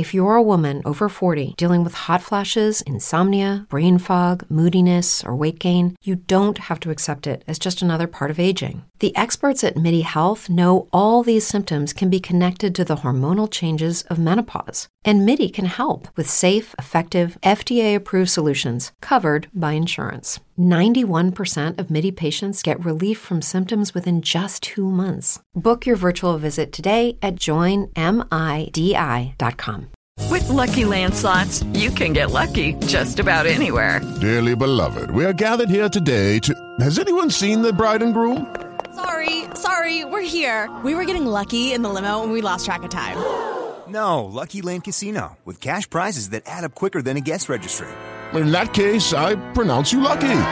If you're a woman over 40 dealing with hot flashes, insomnia, brain fog, moodiness, or weight gain, you don't have to accept it as just another part of aging. The experts at MIDI Health know all these symptoms can be connected to the hormonal changes of menopause. And MIDI can help with safe, effective, FDA approved solutions covered by insurance. 91% of MIDI patients get relief from symptoms within just two months. Book your virtual visit today at joinmidi.com. With Lucky Land slots, you can get lucky just about anywhere. Dearly beloved, we are gathered here today to. Has anyone seen the bride and groom? Sorry, sorry, we're here. We were getting lucky in the limo and we lost track of time. No, Lucky Land Casino, with cash prizes that add up quicker than a guest registry. In that case, I pronounce you lucky.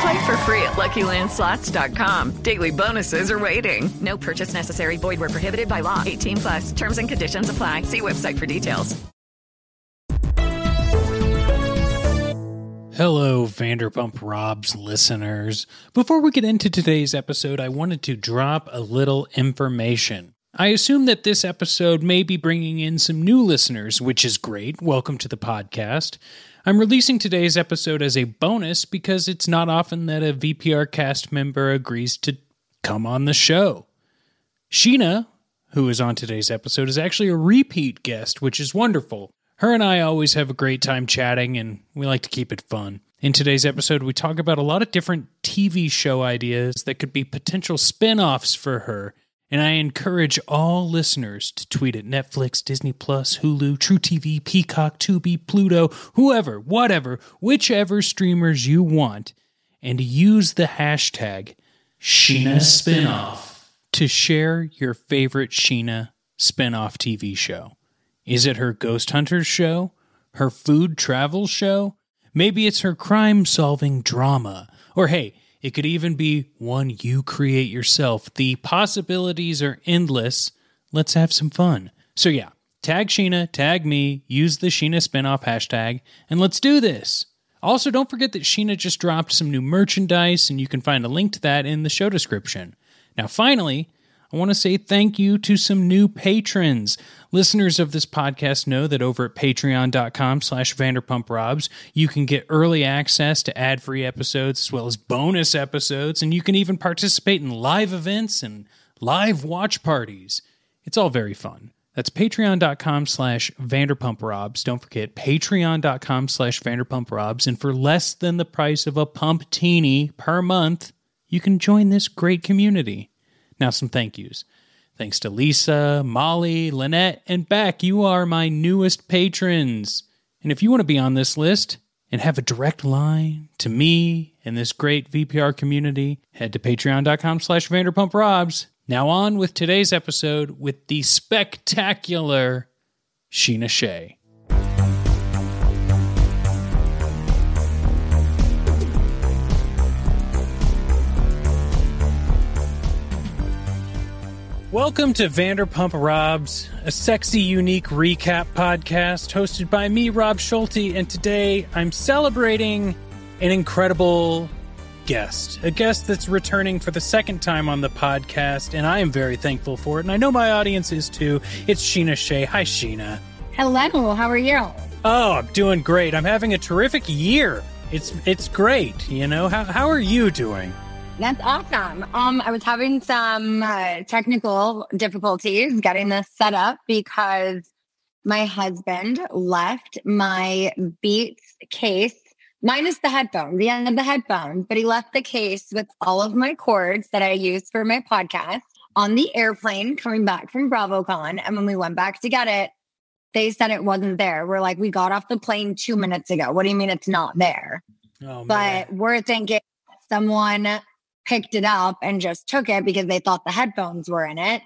Play for free at LuckyLandSlots.com. Daily bonuses are waiting. No purchase necessary. Void where prohibited by law. 18 plus. Terms and conditions apply. See website for details. Hello, Vanderpump Robs listeners. Before we get into today's episode, I wanted to drop a little information. I assume that this episode may be bringing in some new listeners, which is great. Welcome to the podcast. I'm releasing today's episode as a bonus because it's not often that a VPR cast member agrees to come on the show. Sheena, who is on today's episode, is actually a repeat guest, which is wonderful. Her and I always have a great time chatting, and we like to keep it fun. In today's episode, we talk about a lot of different TV show ideas that could be potential spin offs for her. And I encourage all listeners to tweet at Netflix, Disney Plus, Hulu, truTV, Peacock, Tubi, Pluto, whoever, whatever, whichever streamers you want, and use the hashtag Sheena Spinoff to share your favorite Sheena spinoff TV show. Is it her Ghost Hunters show? Her food travel show? Maybe it's her crime solving drama. Or hey, it could even be one you create yourself. The possibilities are endless. Let's have some fun. So, yeah, tag Sheena, tag me, use the Sheena spinoff hashtag, and let's do this. Also, don't forget that Sheena just dropped some new merchandise, and you can find a link to that in the show description. Now, finally, I want to say thank you to some new patrons. Listeners of this podcast know that over at patreon.com slash vanderpumprobs, you can get early access to ad-free episodes as well as bonus episodes, and you can even participate in live events and live watch parties. It's all very fun. That's patreon.com slash vanderpumprobs. Don't forget, patreon.com slash vanderpumprobs. And for less than the price of a Pumptini per month, you can join this great community. Now, some thank yous. Thanks to Lisa, Molly, Lynette, and Beck. You are my newest patrons. And if you want to be on this list and have a direct line to me and this great VPR community, head to patreon.com slash vanderpumprobs. Now on with today's episode with the spectacular Sheena Shea. Welcome to Vanderpump Robs, a sexy, unique recap podcast hosted by me, Rob Schulte, and today I'm celebrating an incredible guest, a guest that's returning for the second time on the podcast, and I am very thankful for it, and I know my audience is too. It's Sheena Shea. Hi, Sheena. Hello, how are you? Oh, I'm doing great. I'm having a terrific year. It's it's great. You know how how are you doing? That's awesome. Um, I was having some uh, technical difficulties getting this set up because my husband left my Beats case minus the headphone, the end of the headphone, but he left the case with all of my cords that I use for my podcast on the airplane coming back from BravoCon. And when we went back to get it, they said it wasn't there. We're like, we got off the plane two minutes ago. What do you mean it's not there? Oh, but we're thinking someone picked it up and just took it because they thought the headphones were in it.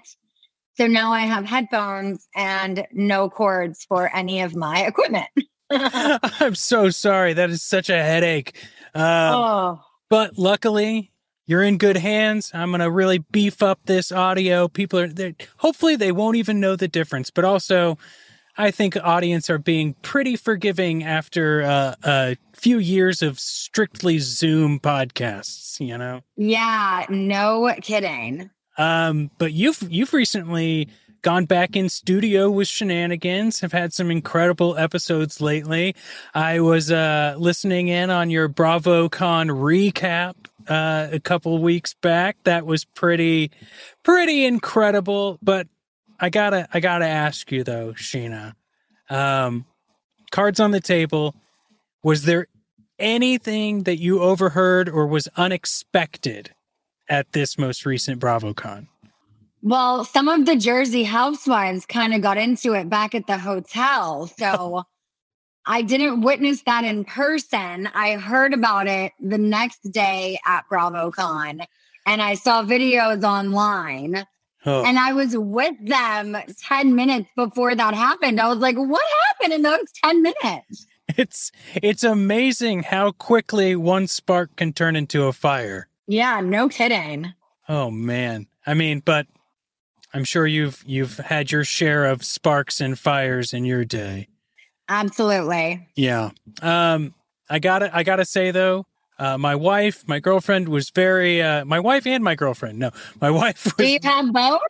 So now I have headphones and no cords for any of my equipment. I'm so sorry. That is such a headache. Um, oh, But luckily, you're in good hands. I'm going to really beef up this audio. People are hopefully they won't even know the difference, but also I think audience are being pretty forgiving after uh, a few years of strictly Zoom podcasts, you know. yeah, no kidding. Um, but you've you've recently gone back in studio with shenanigans. Have had some incredible episodes lately. I was uh, listening in on your BravoCon recap uh, a couple weeks back. That was pretty, pretty incredible. But I gotta, I gotta ask you though, Sheena. Um, cards on the table. Was there anything that you overheard or was unexpected at this most recent BravoCon? Well, some of the Jersey housewives kind of got into it back at the hotel. So I didn't witness that in person. I heard about it the next day at BravoCon and I saw videos online. Oh. And I was with them 10 minutes before that happened. I was like, what happened in those 10 minutes? It's it's amazing how quickly one spark can turn into a fire. Yeah, no kidding. Oh man. I mean, but I'm sure you've you've had your share of sparks and fires in your day. Absolutely. Yeah. Um I got to I got to say though, uh, my wife, my girlfriend was very uh, my wife and my girlfriend. No, my wife was Do you have both?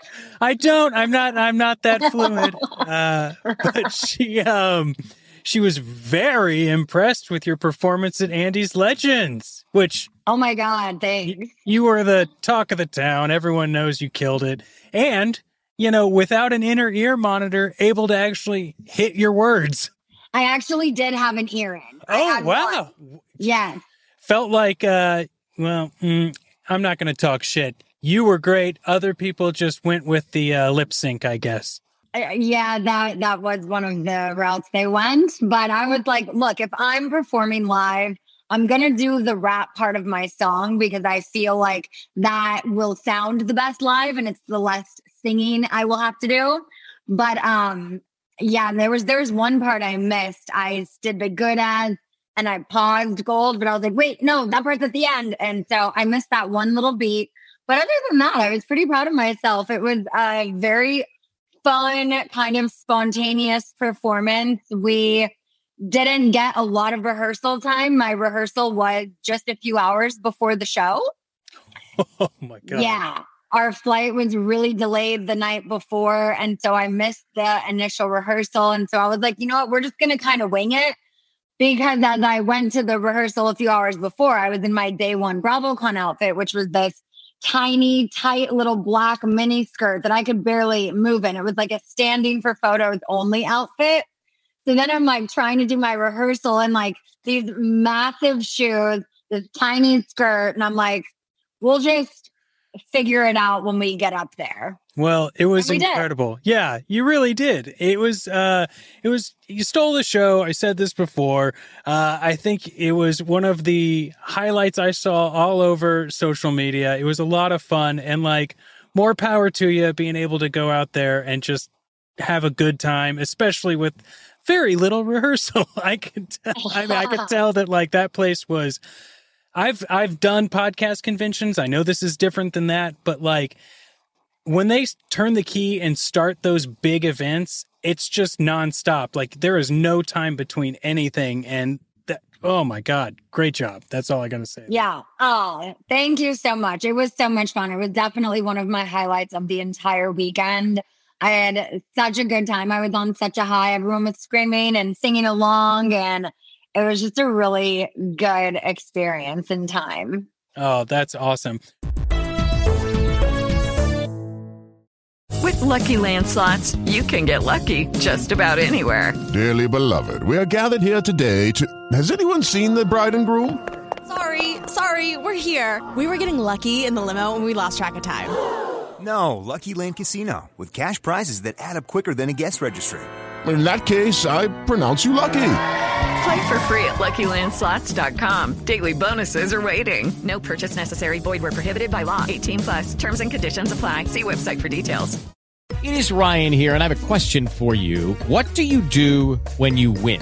I don't. I'm not. I'm not that fluid. Uh, but she, um, she was very impressed with your performance at Andy's Legends, which Oh my God, thanks. you were the talk of the town. Everyone knows you killed it, and you know, without an inner ear monitor, able to actually hit your words. I actually did have an ear in. Oh wow! one. Yes. Felt like, uh, well, mm, I'm not going to talk shit. You were great. Other people just went with the uh, lip sync, I guess. Uh, yeah, that that was one of the routes they went. But I was like, look, if I'm performing live, I'm gonna do the rap part of my song because I feel like that will sound the best live, and it's the less singing I will have to do. But um, yeah, there was there was one part I missed. I did the good as. And I paused gold, but I was like, wait, no, that part's at the end. And so I missed that one little beat. But other than that, I was pretty proud of myself. It was a very fun, kind of spontaneous performance. We didn't get a lot of rehearsal time. My rehearsal was just a few hours before the show. Oh my god! Yeah. Our flight was really delayed the night before. And so I missed the initial rehearsal. And so I was like, you know what? We're just going to kind of wing it. Because as I went to the rehearsal a few hours before, I was in my day one BravoCon outfit, which was this tiny, tight little black mini skirt that I could barely move in. It was like a standing for photos only outfit. So then I'm like trying to do my rehearsal in like these massive shoes, this tiny skirt. And I'm like, we'll just figure it out when we get up there. Well, it was we did. incredible. Yeah, you really did. It was uh it was you stole the show. I said this before. Uh I think it was one of the highlights I saw all over social media. It was a lot of fun and like more power to you being able to go out there and just have a good time, especially with very little rehearsal. I could tell, I mean I could tell that like that place was I've I've done podcast conventions. I know this is different than that, but like when they turn the key and start those big events, it's just nonstop. Like there is no time between anything. And that, oh my God, great job. That's all I got to say. Yeah. Oh, thank you so much. It was so much fun. It was definitely one of my highlights of the entire weekend. I had such a good time. I was on such a high. Everyone was screaming and singing along, and it was just a really good experience and time. Oh, that's awesome. With Lucky Land slots, you can get lucky just about anywhere. Dearly beloved, we are gathered here today to. Has anyone seen the bride and groom? Sorry, sorry, we're here. We were getting lucky in the limo and we lost track of time. No, Lucky Land Casino, with cash prizes that add up quicker than a guest registry. In that case, I pronounce you lucky. Play for free at LuckyLandSlots.com. Daily bonuses are waiting. No purchase necessary. Void were prohibited by law. 18 plus. Terms and conditions apply. See website for details. It is Ryan here, and I have a question for you. What do you do when you win?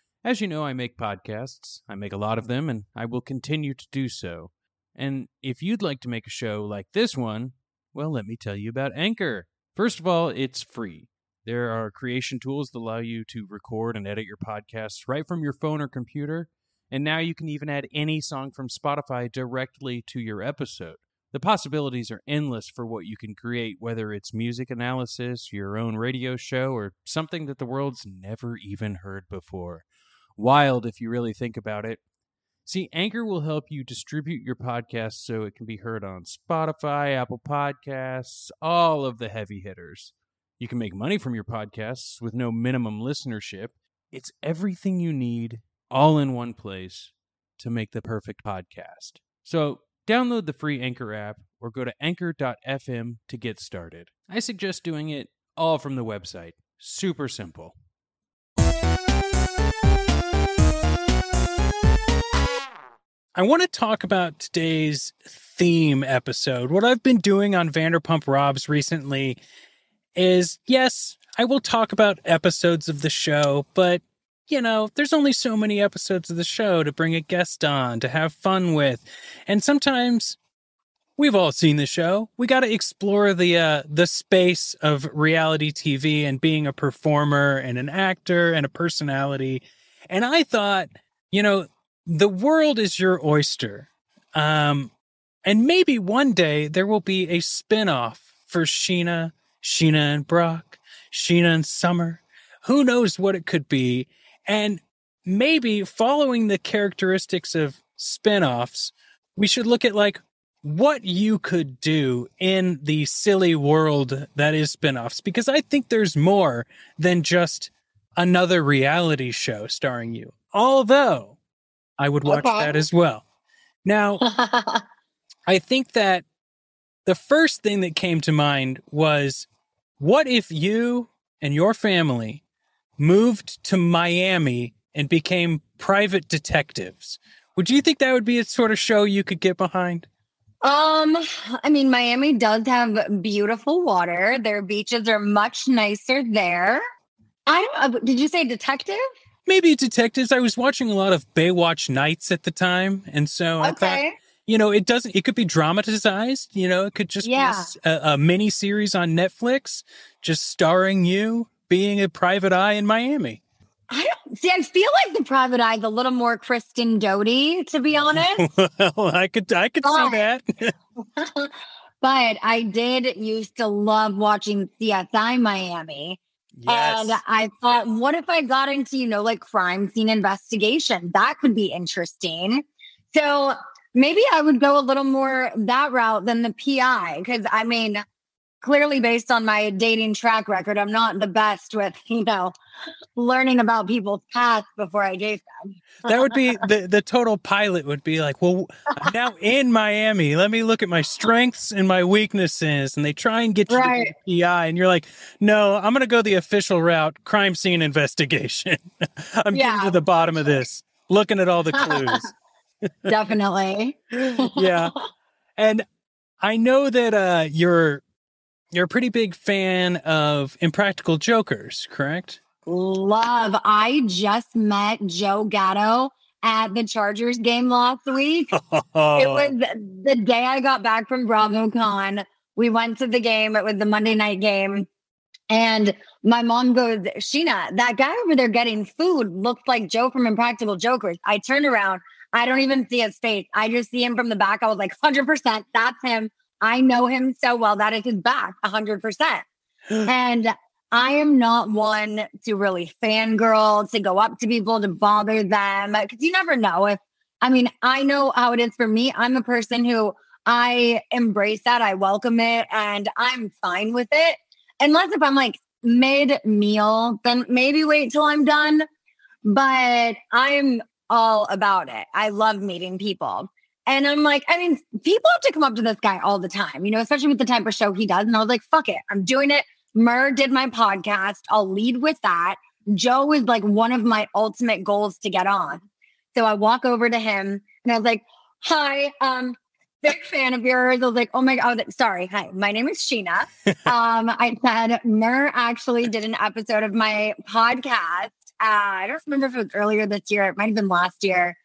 As you know, I make podcasts. I make a lot of them, and I will continue to do so. And if you'd like to make a show like this one, well, let me tell you about Anchor. First of all, it's free. There are creation tools that allow you to record and edit your podcasts right from your phone or computer. And now you can even add any song from Spotify directly to your episode. The possibilities are endless for what you can create, whether it's music analysis, your own radio show, or something that the world's never even heard before. Wild if you really think about it. See, Anchor will help you distribute your podcast so it can be heard on Spotify, Apple Podcasts, all of the heavy hitters. You can make money from your podcasts with no minimum listenership. It's everything you need all in one place to make the perfect podcast. So, Download the free Anchor app or go to anchor.fm to get started. I suggest doing it all from the website. Super simple. I want to talk about today's theme episode. What I've been doing on Vanderpump Robs recently is yes, I will talk about episodes of the show, but you know, there's only so many episodes of the show to bring a guest on, to have fun with. And sometimes we've all seen the show. We got to explore the uh, the space of reality TV and being a performer and an actor and a personality. And I thought, you know, the world is your oyster. Um, and maybe one day there will be a spin-off for Sheena, Sheena and Brock, Sheena and Summer. Who knows what it could be? And maybe following the characteristics of spin-offs, we should look at like what you could do in the silly world that is spin-offs because I think there's more than just another reality show starring you. Although I would watch okay. that as well. Now, I think that the first thing that came to mind was what if you and your family moved to Miami and became private detectives. Would you think that would be a sort of show you could get behind? Um, I mean, Miami does have beautiful water. Their beaches are much nicer there. I don't. Uh, did you say detective? Maybe detectives. I was watching a lot of Baywatch Nights at the time, and so I thought, you know, it doesn't. It could be dramatized. You know, it could just yeah. be a, a mini series on Netflix, just starring you being a private eye in Miami. I don't see. I feel like the private eye is a little more Kristen Doute, to be honest. well, I could, I could but, see that. but I did used to love watching CSI Miami. Yes. And I thought, what if I got into, you know, like crime scene investigation? That could be interesting. So maybe I would go a little more that route than the PI. Cause I mean, clearly based on my dating track record, I'm not the best with, you know, learning about people's past before I date them. that would be the, the total pilot would be like, well, I'm now in Miami. Let me look at my strengths and my weaknesses. And they try and get you right. to PI. And you're like, no, I'm going to go the official route crime scene investigation. I'm yeah. getting to the bottom of this, looking at all the clues. Definitely. yeah. And I know that uh, you're you're a pretty big fan of Impractical Jokers, correct? Love. I just met Joe Gatto at the Chargers game last week. Oh. It was the day I got back from BravoCon. We went to the game. It was the Monday night game. And my mom goes, Sheena, that guy over there getting food looks like Joe from Impractical Jokers. I turned around. I don't even see his face. I just see him from the back. I was like, 100%, that's him. I know him so well that it is back 100%. and I am not one to really fangirl, to go up to people, to bother them, because you never know if, I mean, I know how it is for me. I'm a person who I embrace that, I welcome it, and I'm fine with it. Unless if I'm like mid meal, then maybe wait till I'm done. But I'm all about it. I love meeting people. And I'm like, I mean, people have to come up to this guy all the time, you know, especially with the type of show he does. And I was like, fuck it, I'm doing it. Murr did my podcast. I'll lead with that. Joe is like one of my ultimate goals to get on. So I walk over to him and I was like, hi, um, big fan of yours. I was like, oh my God, sorry. Hi, my name is Sheena. um, I said, Murr actually did an episode of my podcast I don't remember if it was earlier this year. It might have been last year.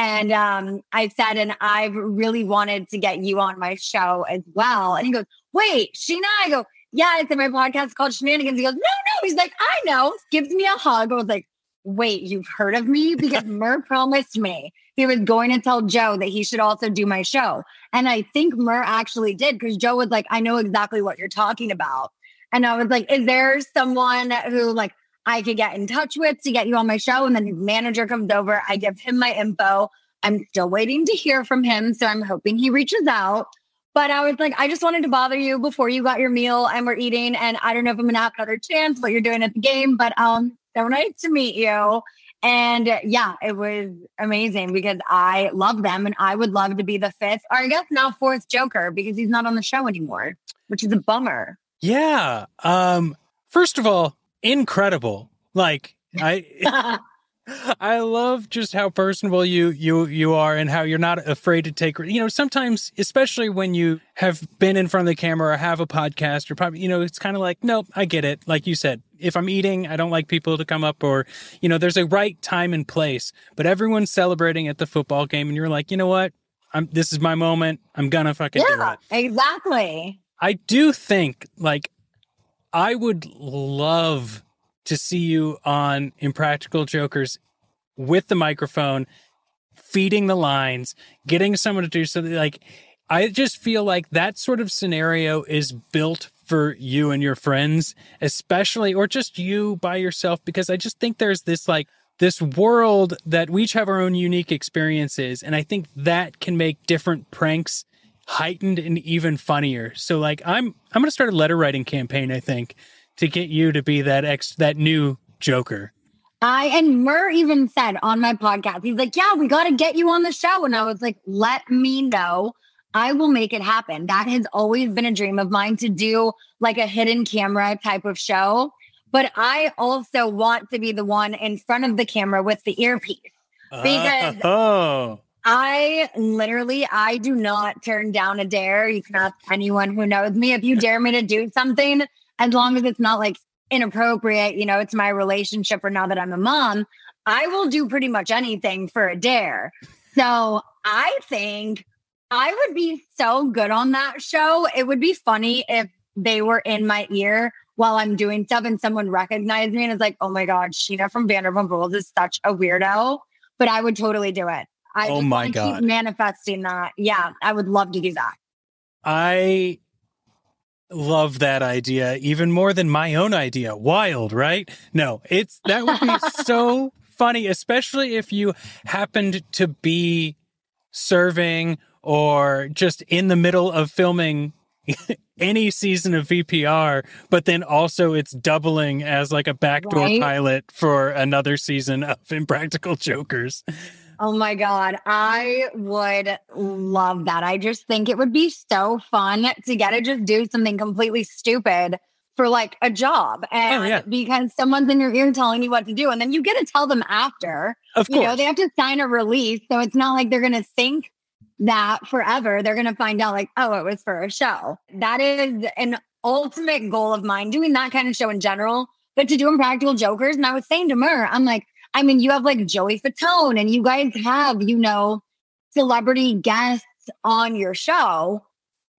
And um, I said, and I've really wanted to get you on my show as well. And he goes, wait, Sheena? I go, yeah, it's in my podcast called Shenanigans. He goes, no, no. He's like, I know. Gives me a hug. I was like, wait, you've heard of me? Because Murr promised me he was going to tell Joe that he should also do my show. And I think Murr actually did because Joe was like, I know exactly what you're talking about. And I was like, is there someone who like I could get in touch with to get you on my show? And then his manager comes over. I give him my info. I'm still waiting to hear from him. So I'm hoping he reaches out. But I was like, I just wanted to bother you before you got your meal and we're eating. And I don't know if I'm gonna have another chance what you're doing at the game, but um, so nice to meet you. And yeah, it was amazing because I love them and I would love to be the fifth, or I guess now fourth Joker because he's not on the show anymore, which is a bummer. Yeah. Um, first of all, incredible. Like I I love just how personable you you you are and how you're not afraid to take you know sometimes especially when you have been in front of the camera or have a podcast or probably you know it's kind of like nope I get it like you said if I'm eating I don't like people to come up or you know there's a right time and place but everyone's celebrating at the football game and you're like you know what I'm this is my moment I'm gonna fucking do Yeah, it exactly. I do think like I would love to see you on Impractical Jokers with the microphone, feeding the lines, getting someone to do something like I just feel like that sort of scenario is built for you and your friends, especially or just you by yourself because I just think there's this like this world that we each have our own unique experiences and I think that can make different pranks heightened and even funnier. So like I'm I'm gonna start a letter writing campaign, I think, to get you to be that ex that new Joker. I and Murr even said on my podcast, he's like, Yeah, we got to get you on the show. And I was like, Let me know. I will make it happen. That has always been a dream of mine to do like a hidden camera type of show. But I also want to be the one in front of the camera with the earpiece ah. because oh I literally I do not turn down a dare. You can ask anyone who knows me. If you dare me to do something, as long as it's not like inappropriate, you know, it's my relationship or now that I'm a mom, I will do pretty much anything for a dare. So I think I would be so good on that show. It would be funny if they were in my ear while I'm doing stuff and someone recognized me and is like, oh my God, Sheena from Vanderpump Rules is such a weirdo. But I would totally do it. I Oh my God. keep manifesting that. Yeah, I would love to do that. I love that idea even more than my own idea. Wild, right? No, it's that would be so funny, especially if you happened to be serving or just in the middle of filming any season of VPR, but then also it's doubling as like a backdoor Right. pilot for another season of Impractical Jokers. Oh my God. I would love that. I just think it would be so fun to get to just do something completely stupid for like a job. And Oh, yeah. because someone's in your ear telling you what to do, and then you get to tell them after. Of You know, course. they have to sign a release. So it's not like they're going to think that forever. They're going to find out, like, oh, it was for a show. That is an ultimate goal of mine, doing that kind of show in general, but to do Impractical Jokers. And I was saying to Murr, I'm like, I mean, you have like Joey Fatone and you guys have, you know, celebrity guests on your show.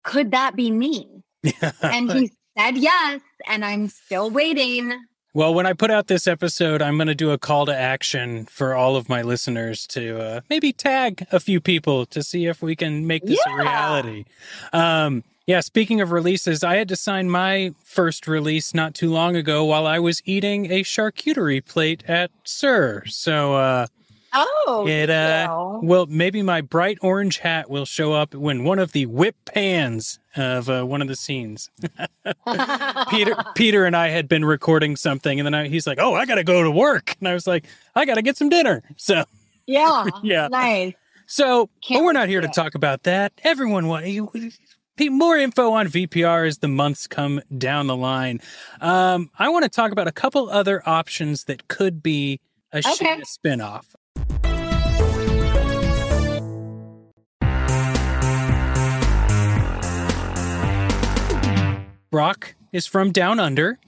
Could that be me? And he said yes. And I'm still waiting. Well, when I put out this episode, I'm going to do a call to action for all of my listeners to uh, maybe tag a few people to see if we can make this a reality. Um, yeah, speaking of releases, I had to sign my first release not too long ago while I was eating a charcuterie plate at SUR. So, uh, Oh, it, uh, wow. well, maybe my bright orange hat will show up when one of the whip pans of uh, one of the scenes. Peter Peter and I had been recording something, and then I, he's like, "Oh, I got to go to work," and I was like, "I got to get some dinner." So, yeah. Yeah. Nice. so, Can't but we're not here to talk about that. Everyone want More info on VPR as the months come down the line. Um, I want to talk about a couple other options that could be a Okay. Spinoff. Brock is from Down Under,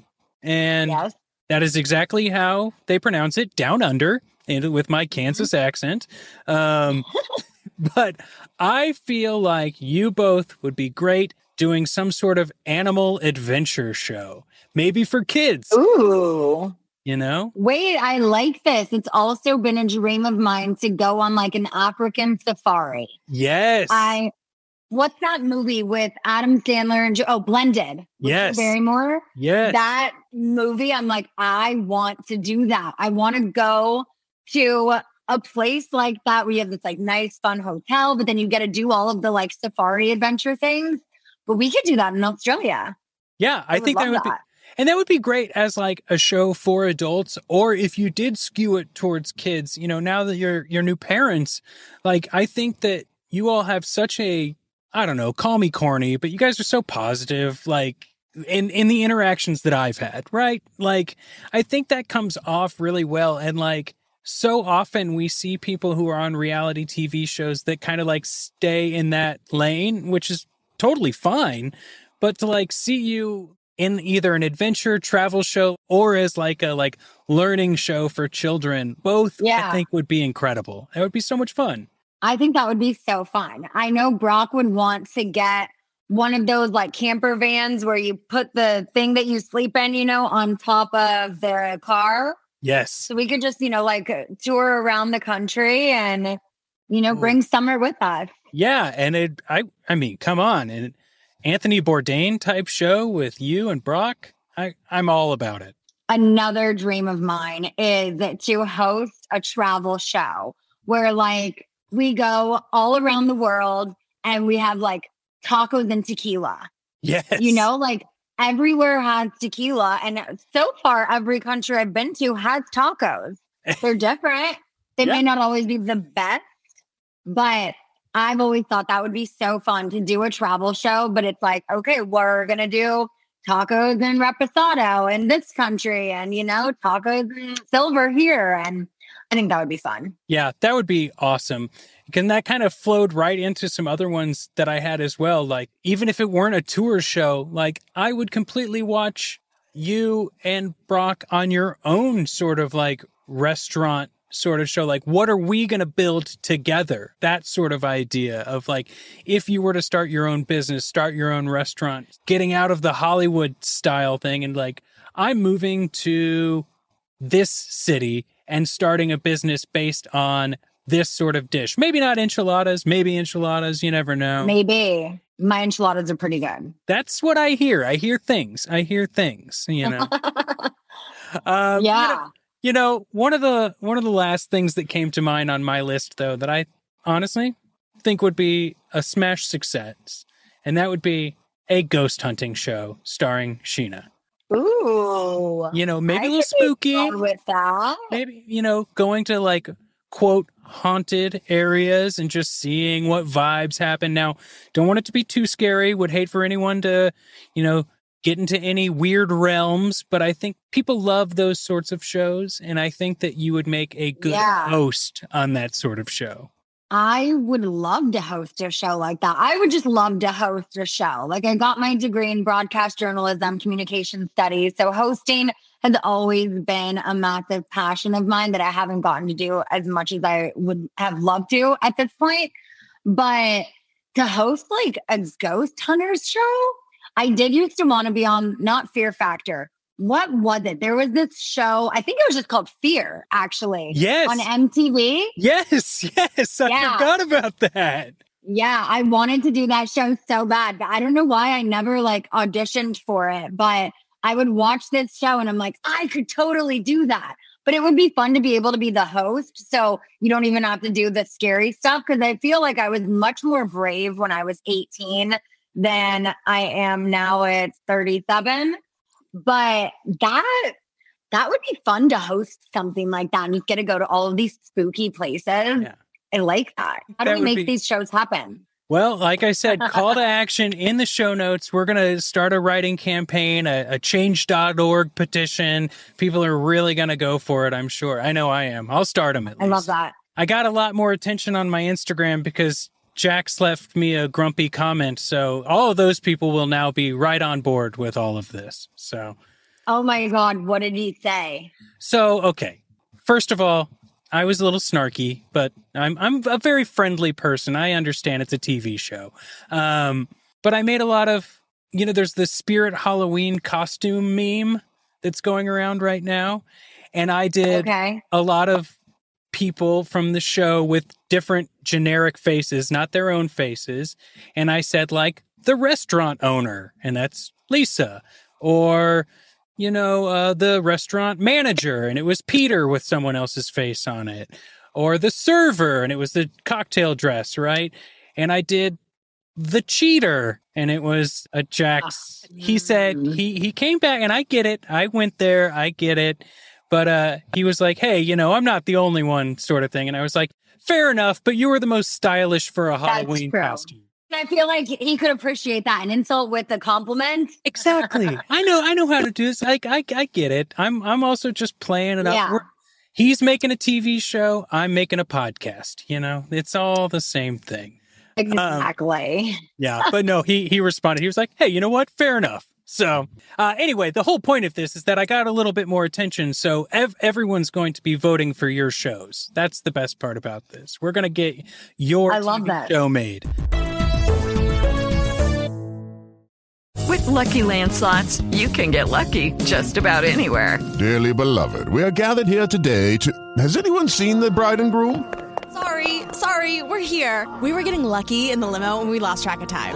and Yes. That is exactly how they pronounce it, down under, and with my Kansas accent. Um, but I feel like you both would be great doing some sort of animal adventure show, maybe for kids. Ooh. You know? Wait, I like this. It's also been a dream of mine to go on like an African safari. Yes. I what's that movie with Adam Sandler and oh Blended? Yes. Barrymore. yes. That movie, I'm like, I want to do that. I want to go to a place like that where you have this like nice, fun hotel, but then you get to do all of the like safari adventure things. But we could do that in Australia. yeah, I, would think that love would be And that would be great as like a show for adults, or if you did skew it towards kids, you know, now that you're you're new parents, like I think that you all have such a I don't know, call me corny, but you guys are so positive, like in in the interactions that I've had, right? Like I think that comes off really well. And like so often we see people who are on reality TV shows that kind of like stay in that lane, which is totally fine. But to like see you in either an adventure travel show or as like a like learning show for children, both yeah. I think would be incredible. It would be so much fun. I think that would be so fun. I know Brock would want to get one of those like camper vans where you put the thing that you sleep in, you know, on top of their car. Yes. So we could just, you know, like uh, tour around the country and, you know, bring summer with us. Yeah, and it I I mean, come on. And Anthony Bourdain type show with you and Brock, I I'm all about it. Another dream of mine is to host a travel show where like we go all around the world and we have like tacos and tequila. Yes. You know, like everywhere has tequila. And so far, every country I've been to has tacos. They're different. They Yeah. may not always be the best, but I've always thought that would be so fun to do a travel show. But it's like, okay, we're going to do tacos and reposado in this country and, you know, tacos and silver here. And I think that would be fun. Yeah, that would be awesome. And that kind of flowed right into some other ones that I had as well. Like, even if it weren't a tour show, like, I would completely watch you and Brock on your own sort of like restaurant sort of show. Like, what are we going to build together? That sort of idea of like, if you were to start your own business, start your own restaurant, getting out of the Hollywood style thing and like, I'm moving to this city and starting a business based on this sort of dish. Maybe not enchiladas, maybe enchiladas, you never know. Maybe my enchiladas are pretty good. That's what I hear. I hear things. I hear things, you know. um, you yeah. know- You know, one of the one of the last things that came to mind on my list though that I honestly think would be a smash success, and that would be a ghost hunting show starring Sheena. Ooh. You know, maybe I a little spooky. with that. maybe you know going to like quote haunted areas and just seeing what vibes happen now don't want it to be too scary would hate for anyone to you know get into any weird realms but i think people love those sorts of shows and i think that you would make a good Yeah. host on that sort of show I would love to host a show like that. I would just love to host a show. Like I got my degree in broadcast journalism, communication studies. So hosting has always been a massive passion of mine that I haven't gotten to do as much as I would have loved to at this point. But to host like a ghost hunters show, I did used to want to be on not Fear Factor. What was it? There was this show, I think it was just called Fear, actually. yes On MTV. yes yes i Yeah. forgot about that Yeah, I wanted to do that show so bad, I don't know why I never like auditioned for it. But I would watch this show and I'm like, I could totally do that. But it would be fun to be able to be the host. So you don't even have to do the scary stuff. Cause I feel like I was much more brave when I was 18 than I am now at 37. But that that would be fun to host something like that and get to go to all of these spooky places. Yeah. I like that. How That do we make be- these shows happen? Well, like I said, call to action in the show notes. We're going to start a writing campaign, a, a change.org petition. People are really going to go for it, I'm sure. I know I am. I'll start them at I least. love that. I got a lot more attention on my Instagram because Jax left me a grumpy comment. So all of those people will now be right on board with all of this. So Oh my God. What did he say? So, okay. First of all, I was a little snarky, but I'm I'm a very friendly person. I understand it's a TV show. Um, but I made a lot of, you know, there's the Spirit Halloween costume meme that's going around right now, and I did Okay. a lot of people from the show with different generic faces, not their own faces. And I said, like, the restaurant owner, and that's Lisa, or, you know, uh, the restaurant manager, and it was Peter with someone else's face on it, or the server, and it was the cocktail dress, right? And I did the cheater, and it was a Jax. He said he he came back, and I get it. I went there. I get it. But uh, he was like, "Hey, you know, I'm not the only one," sort of thing. And I was like, "Fair enough, but you were the most stylish for a Halloween costume." And I feel like he could appreciate that. An insult with a compliment. Exactly. I know. I know how to do this. I, I I get it. I'm I'm also just playing it up. Yeah. We're- he's making a TV show. I'm making a podcast. You know, it's all the same thing. Exactly. Yeah, but no, he he responded. He was like, "Hey, you know what? Fair enough." So, uh, anyway, the whole point of this is that I got a little bit more attention. So ev- everyone's going to be voting for your shows. That's the best part about this. We're going to get your I love TV that. show made. With Lucky Land slots, you can get lucky just about anywhere. Dearly beloved, we are gathered here today to. Has anyone seen the bride and groom? Sorry, sorry, we're here. We were getting lucky in the limo and we lost track of time.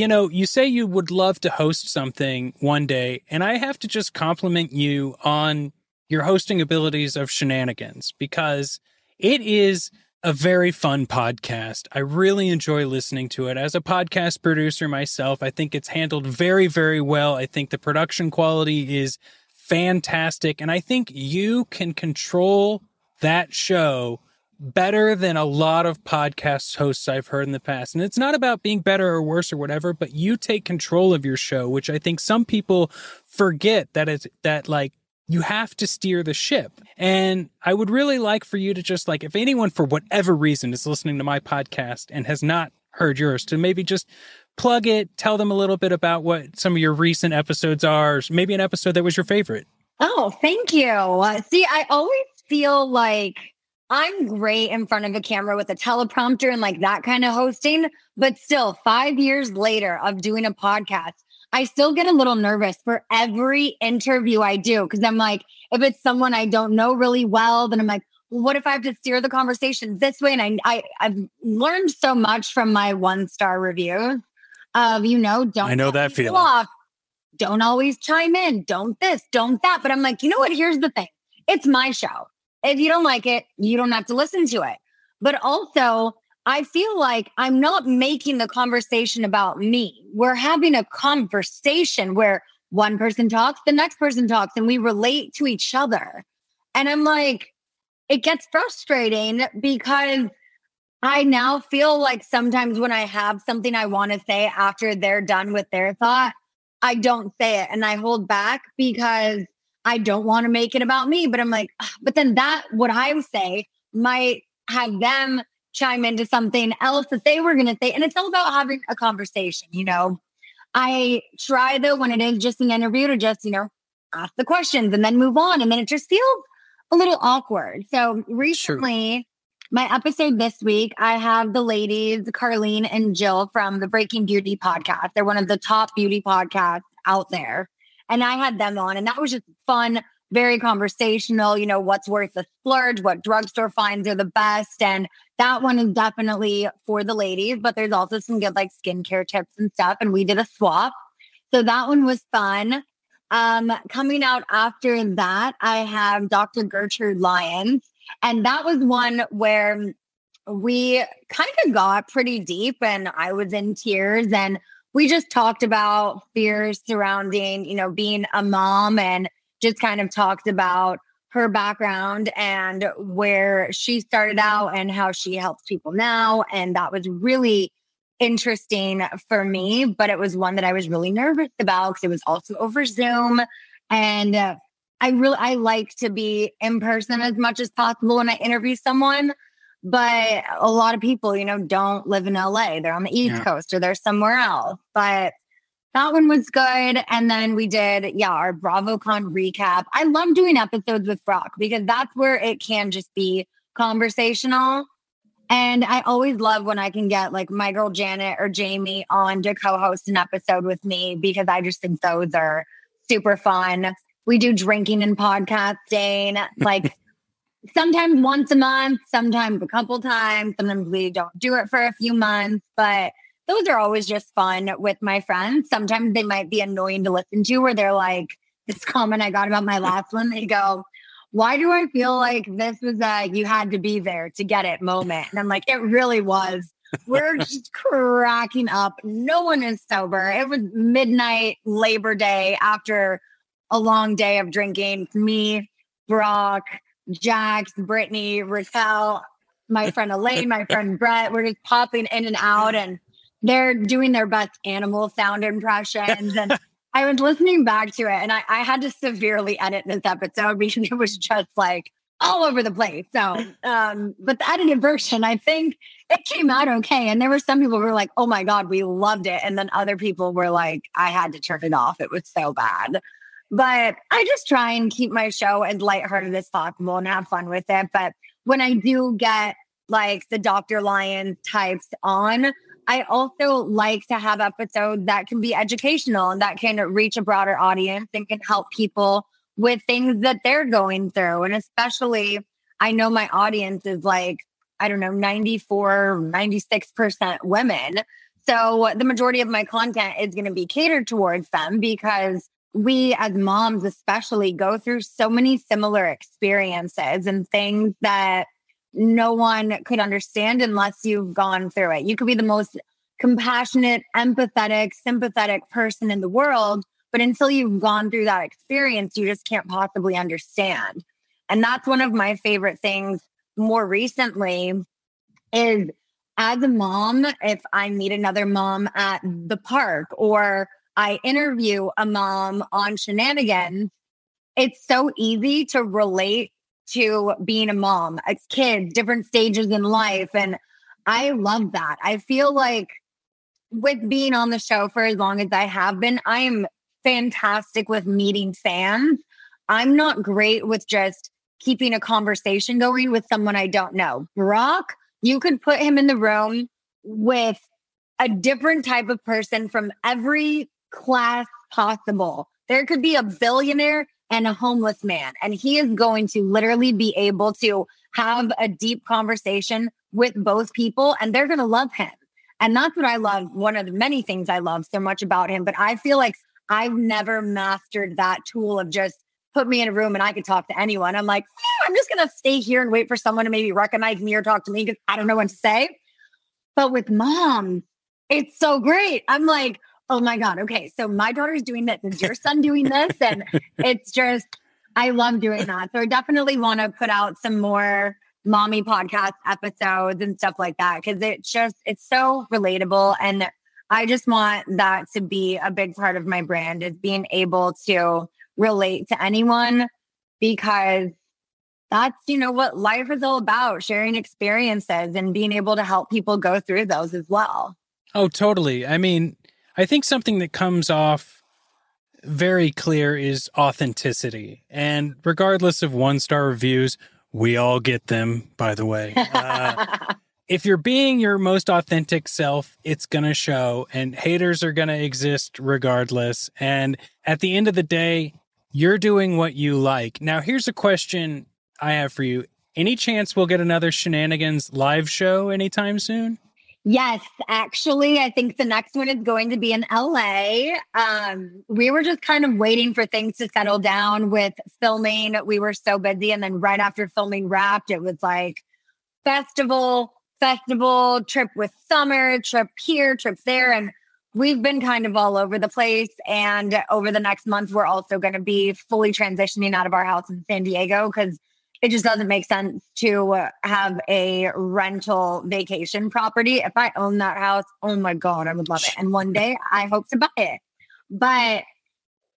You know, you say you would love to host something one day, and I have to just compliment you on your hosting abilities of shenanigans because it is a very fun podcast. I really enjoy listening to it. As a podcast producer myself, I think it's handled very, very well. I think the production quality is fantastic. And I think you can control that show better than a lot of podcast hosts I've heard in the past. And it's not about being better or worse or whatever, but you take control of your show, which I think some people forget that it's that like you have to steer the ship. And I would really like for you to just like, if anyone for whatever reason is listening to my podcast and has not heard yours, to maybe just plug it, tell them a little bit about what some of your recent episodes are, maybe an episode that was your favorite. Oh, thank you. See, I always feel like I'm great in front of a camera with a teleprompter and like that kind of hosting. But still, five years later of doing a podcast, I still get a little nervous for every interview I do because I'm like, if it's someone I don't know really well, then I'm like, well, what if I have to steer the conversation this way? And I, I I've learned so much from my one star reviews of you know don't I know that feeling. off, don't always chime in, don't this, don't that. But I'm like, you know what? Here's the thing: it's my show. If you don't like it, you don't have to listen to it. But also, I feel like I'm not making the conversation about me. We're having a conversation where one person talks, the next person talks, and we relate to each other. And I'm like, it gets frustrating because I now feel like sometimes when I have something I want to say after they're done with their thought, I don't say it and I hold back because I don't want to make it about me. But I'm like, ah, but then that, what I say, might have them chime into something else that they were going to say. And it's all about having a conversation, you know? I try though, when it is just an interview to just, you know, ask the questions and then move on. And then it just feels a little awkward. So recently, my episode this week, I have the ladies, Carlene and Jill from the Breaking Beauty podcast. They're one of the top beauty podcasts out there. And I had them on, and that was just fun very conversational, you know, what's worth the splurge, what drugstore finds are the best. And that one is definitely for the ladies, but there's also some good like skincare tips and stuff. And we did a swap. So that one was fun. Um, coming out after that, I have Dr. Gertrude Lyons. And that was one where we kind of got pretty deep and I was in tears and we just talked about fears surrounding, you know, being a mom and just kind of talked about her background and where she started out and how she helps people now. And that was really interesting for me, but it was one that I was really nervous about because it was also over Zoom. And uh, I really, I like to be in person as much as possible when I interview someone. But a lot of people, you know, don't live in LA. They're on the East yeah. Coast or they're somewhere else. But that one was good. And then we did, yeah, our BravoCon recap. I love doing episodes with Brock because that's where it can just be conversational. And I always love when I can get like my girl Janet or Jamie on to co host an episode with me because I just think those are super fun. We do drinking and podcasting like sometimes once a month, sometimes a couple times. Sometimes we don't do it for a few months, but those are always just fun with my friends. Sometimes they might be annoying to listen to where they're like, this comment I got about my last one, they go, why do I feel like this was a you had to be there to get it moment? And I'm like, it really was. We're just cracking up. No one is sober. It was midnight Labor Day after a long day of drinking. Me, Brock, Jax, Brittany, Raquel, my friend Elaine, my friend Brett. We're just popping in and out and they're doing their best animal sound impressions. And I was listening back to it and I, I had to severely edit this episode because it was just like all over the place. So, um, but the edited version, I think it came out okay. And there were some people who were like, oh my God, we loved it. And then other people were like, I had to turn it off. It was so bad. But I just try and keep my show as lighthearted as possible and have fun with it. But when I do get like the Dr. Lion types on, I also like to have episodes that can be educational and that can reach a broader audience and can help people with things that they're going through. And especially, I know my audience is like, I don't know, 94, 96% women. So the majority of my content is going to be catered towards them because we as moms, especially, go through so many similar experiences and things that no one could understand unless you've gone through it. You could be the most compassionate, empathetic, sympathetic person in the world, but until you've gone through that experience, you just can't possibly understand. And that's one of my favorite things more recently is as a mom, if I meet another mom at the park or I interview a mom on Scheananigans, it's so easy to relate to being a mom, a kid, different stages in life. And I love that. I feel like with being on the show for as long as I have been, I am fantastic with meeting fans. I'm not great with just keeping a conversation going with someone I don't know. Brock, you could put him in the room with a different type of person from every class possible. There could be a billionaire and a homeless man. And he is going to literally be able to have a deep conversation with both people and they're going to love him. And that's what I love. One of the many things I love so much about him. But I feel like I've never mastered that tool of just put me in a room and I could talk to anyone. I'm like, I'm just going to stay here and wait for someone to maybe recognize me or talk to me because I don't know what to say. But with mom, it's so great. I'm like, oh my God, okay, so my daughter's doing this. Is your son doing this? And it's just, I love doing that. So I definitely want to put out some more mommy podcast episodes and stuff like that because it's just, it's so relatable. And I just want that to be a big part of my brand is being able to relate to anyone because that's you know what life is all about sharing experiences and being able to help people go through those as well oh totally i mean I think something that comes off very clear is authenticity. And regardless of one star reviews, we all get them, by the way. Uh, if you're being your most authentic self, it's going to show, and haters are going to exist regardless. And at the end of the day, You're doing what you like. Now, here's a question I have for you. Any chance we'll get another Scheananigans live show anytime soon? Yes, actually, I think the next one is going to be in LA. Um, we were just kind of waiting for things to settle down with filming. We were so busy. And then right after filming wrapped, it was like festival, festival, trip with summer, trip here, trip there. And we've been kind of all over the place. And over the next month, we're also going to be fully transitioning out of our house in San Diego because it just doesn't make sense to have a rental vacation property. If I own that house, oh my God, I would love it. And one day I hope to buy it. But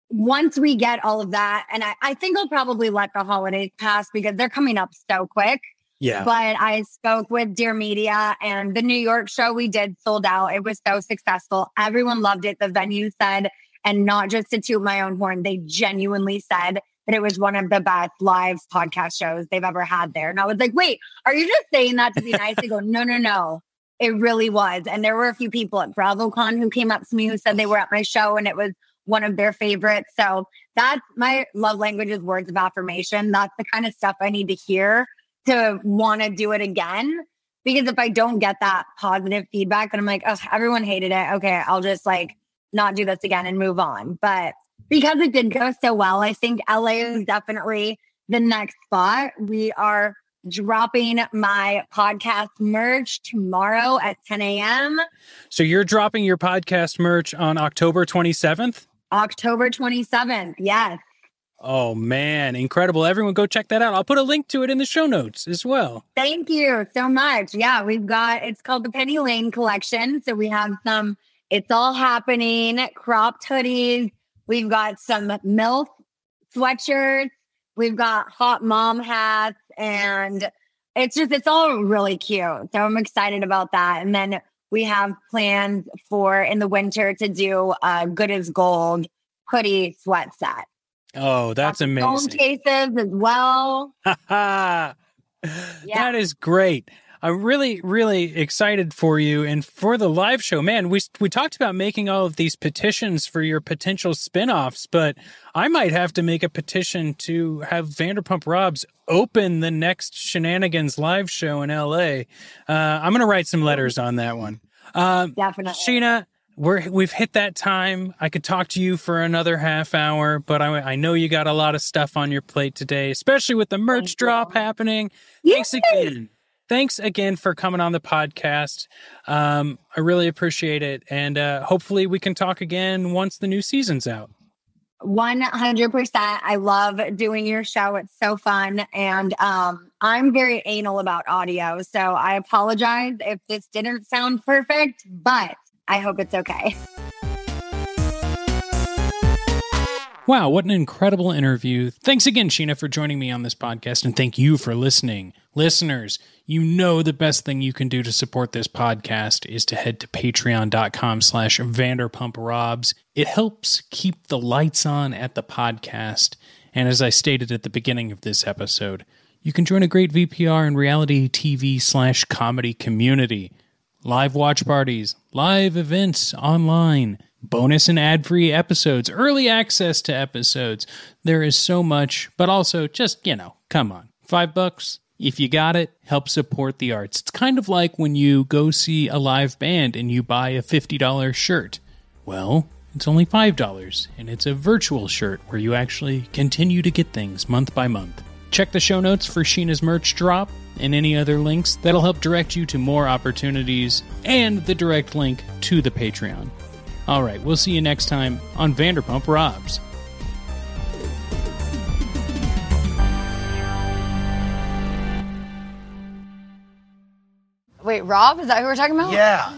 once we get all of that, and I, I think I'll probably let the holidays pass because they're coming up so quick. Yeah. But I spoke with Dear Media and the New York show we did sold out. It was so successful. Everyone loved it. The venue said, and not just to toot my own horn, they genuinely said that it was one of the best live podcast shows they've ever had there. And I was like, wait, are you just saying that to be nice? They go, no, no, no. It really was. And there were a few people at BravoCon who came up to me who said they were at my show and it was one of their favorites. So that's my love language is words of affirmation. That's the kind of stuff I need to hear to want to do it again. Because if I don't get that positive feedback and I'm like, oh, everyone hated it. Okay, I'll just like not do this again and move on. But because it did go so well, I think LA is mm-hmm. definitely the next spot. We are dropping my podcast merch tomorrow at 10 a.m. So you're dropping your podcast merch on October 27th? October 27th. Yes. Oh man, incredible. Everyone go check that out. I'll put a link to it in the show notes as well. Thank you so much. Yeah, we've got it's called the Penny Lane collection. So we have some it's all happening cropped hoodies. We've got some MILF sweatshirts. We've got hot mom hats and it's just it's all really cute. So I'm excited about that. And then we have plans for in the winter to do a good as gold hoodie sweat set. Oh, that's Phone amazing. cases as well. That is great. I'm really, really excited for you and for the live show. Man, we we talked about making all of these petitions for your potential spin-offs, but I might have to make a petition to have Vanderpump Robs open the next Scheananigans live show in LA. Uh, I'm going to write some letters on that one. Um, Definitely. Scheana, we're we've hit that time. I could talk to you for another half hour, but I, I know you got a lot of stuff on your plate today, especially with the merch drop happening. Thanks again. Thanks again for coming on the podcast. Um, I really appreciate it, and uh, hopefully we can talk again once the new season's out. 100%. I love doing your show. It's so fun. And um, I'm very anal about audio. So I apologize if this didn't sound perfect, but I hope it's okay. Wow, what an incredible interview. Thanks again, Scheana, for joining me on this podcast, and thank you for listening. Listeners, you know the best thing you can do to support this podcast is to head to patreon.com slash vanderpumprobs. It helps keep the lights on at the podcast. And as I stated at the beginning of this episode, you can join a great VPR and reality TV slash comedy community. Live watch parties, live events online, bonus and ad free episodes, early access to episodes. There is so much, but also just, you know, come on. Five bucks? If you got it, help support the arts. It's kind of like when you go see a live band and you buy a $50 shirt. Well, it's only $5, and it's a virtual shirt where you actually continue to get things month by month. Check the show notes for Scheana's merch drop and any other links that'll help direct you to more opportunities and the direct link to the Patreon. All right, we'll see you next time on Vanderpump Robs. Wait, Rob? Is that who we're talking about? Yeah.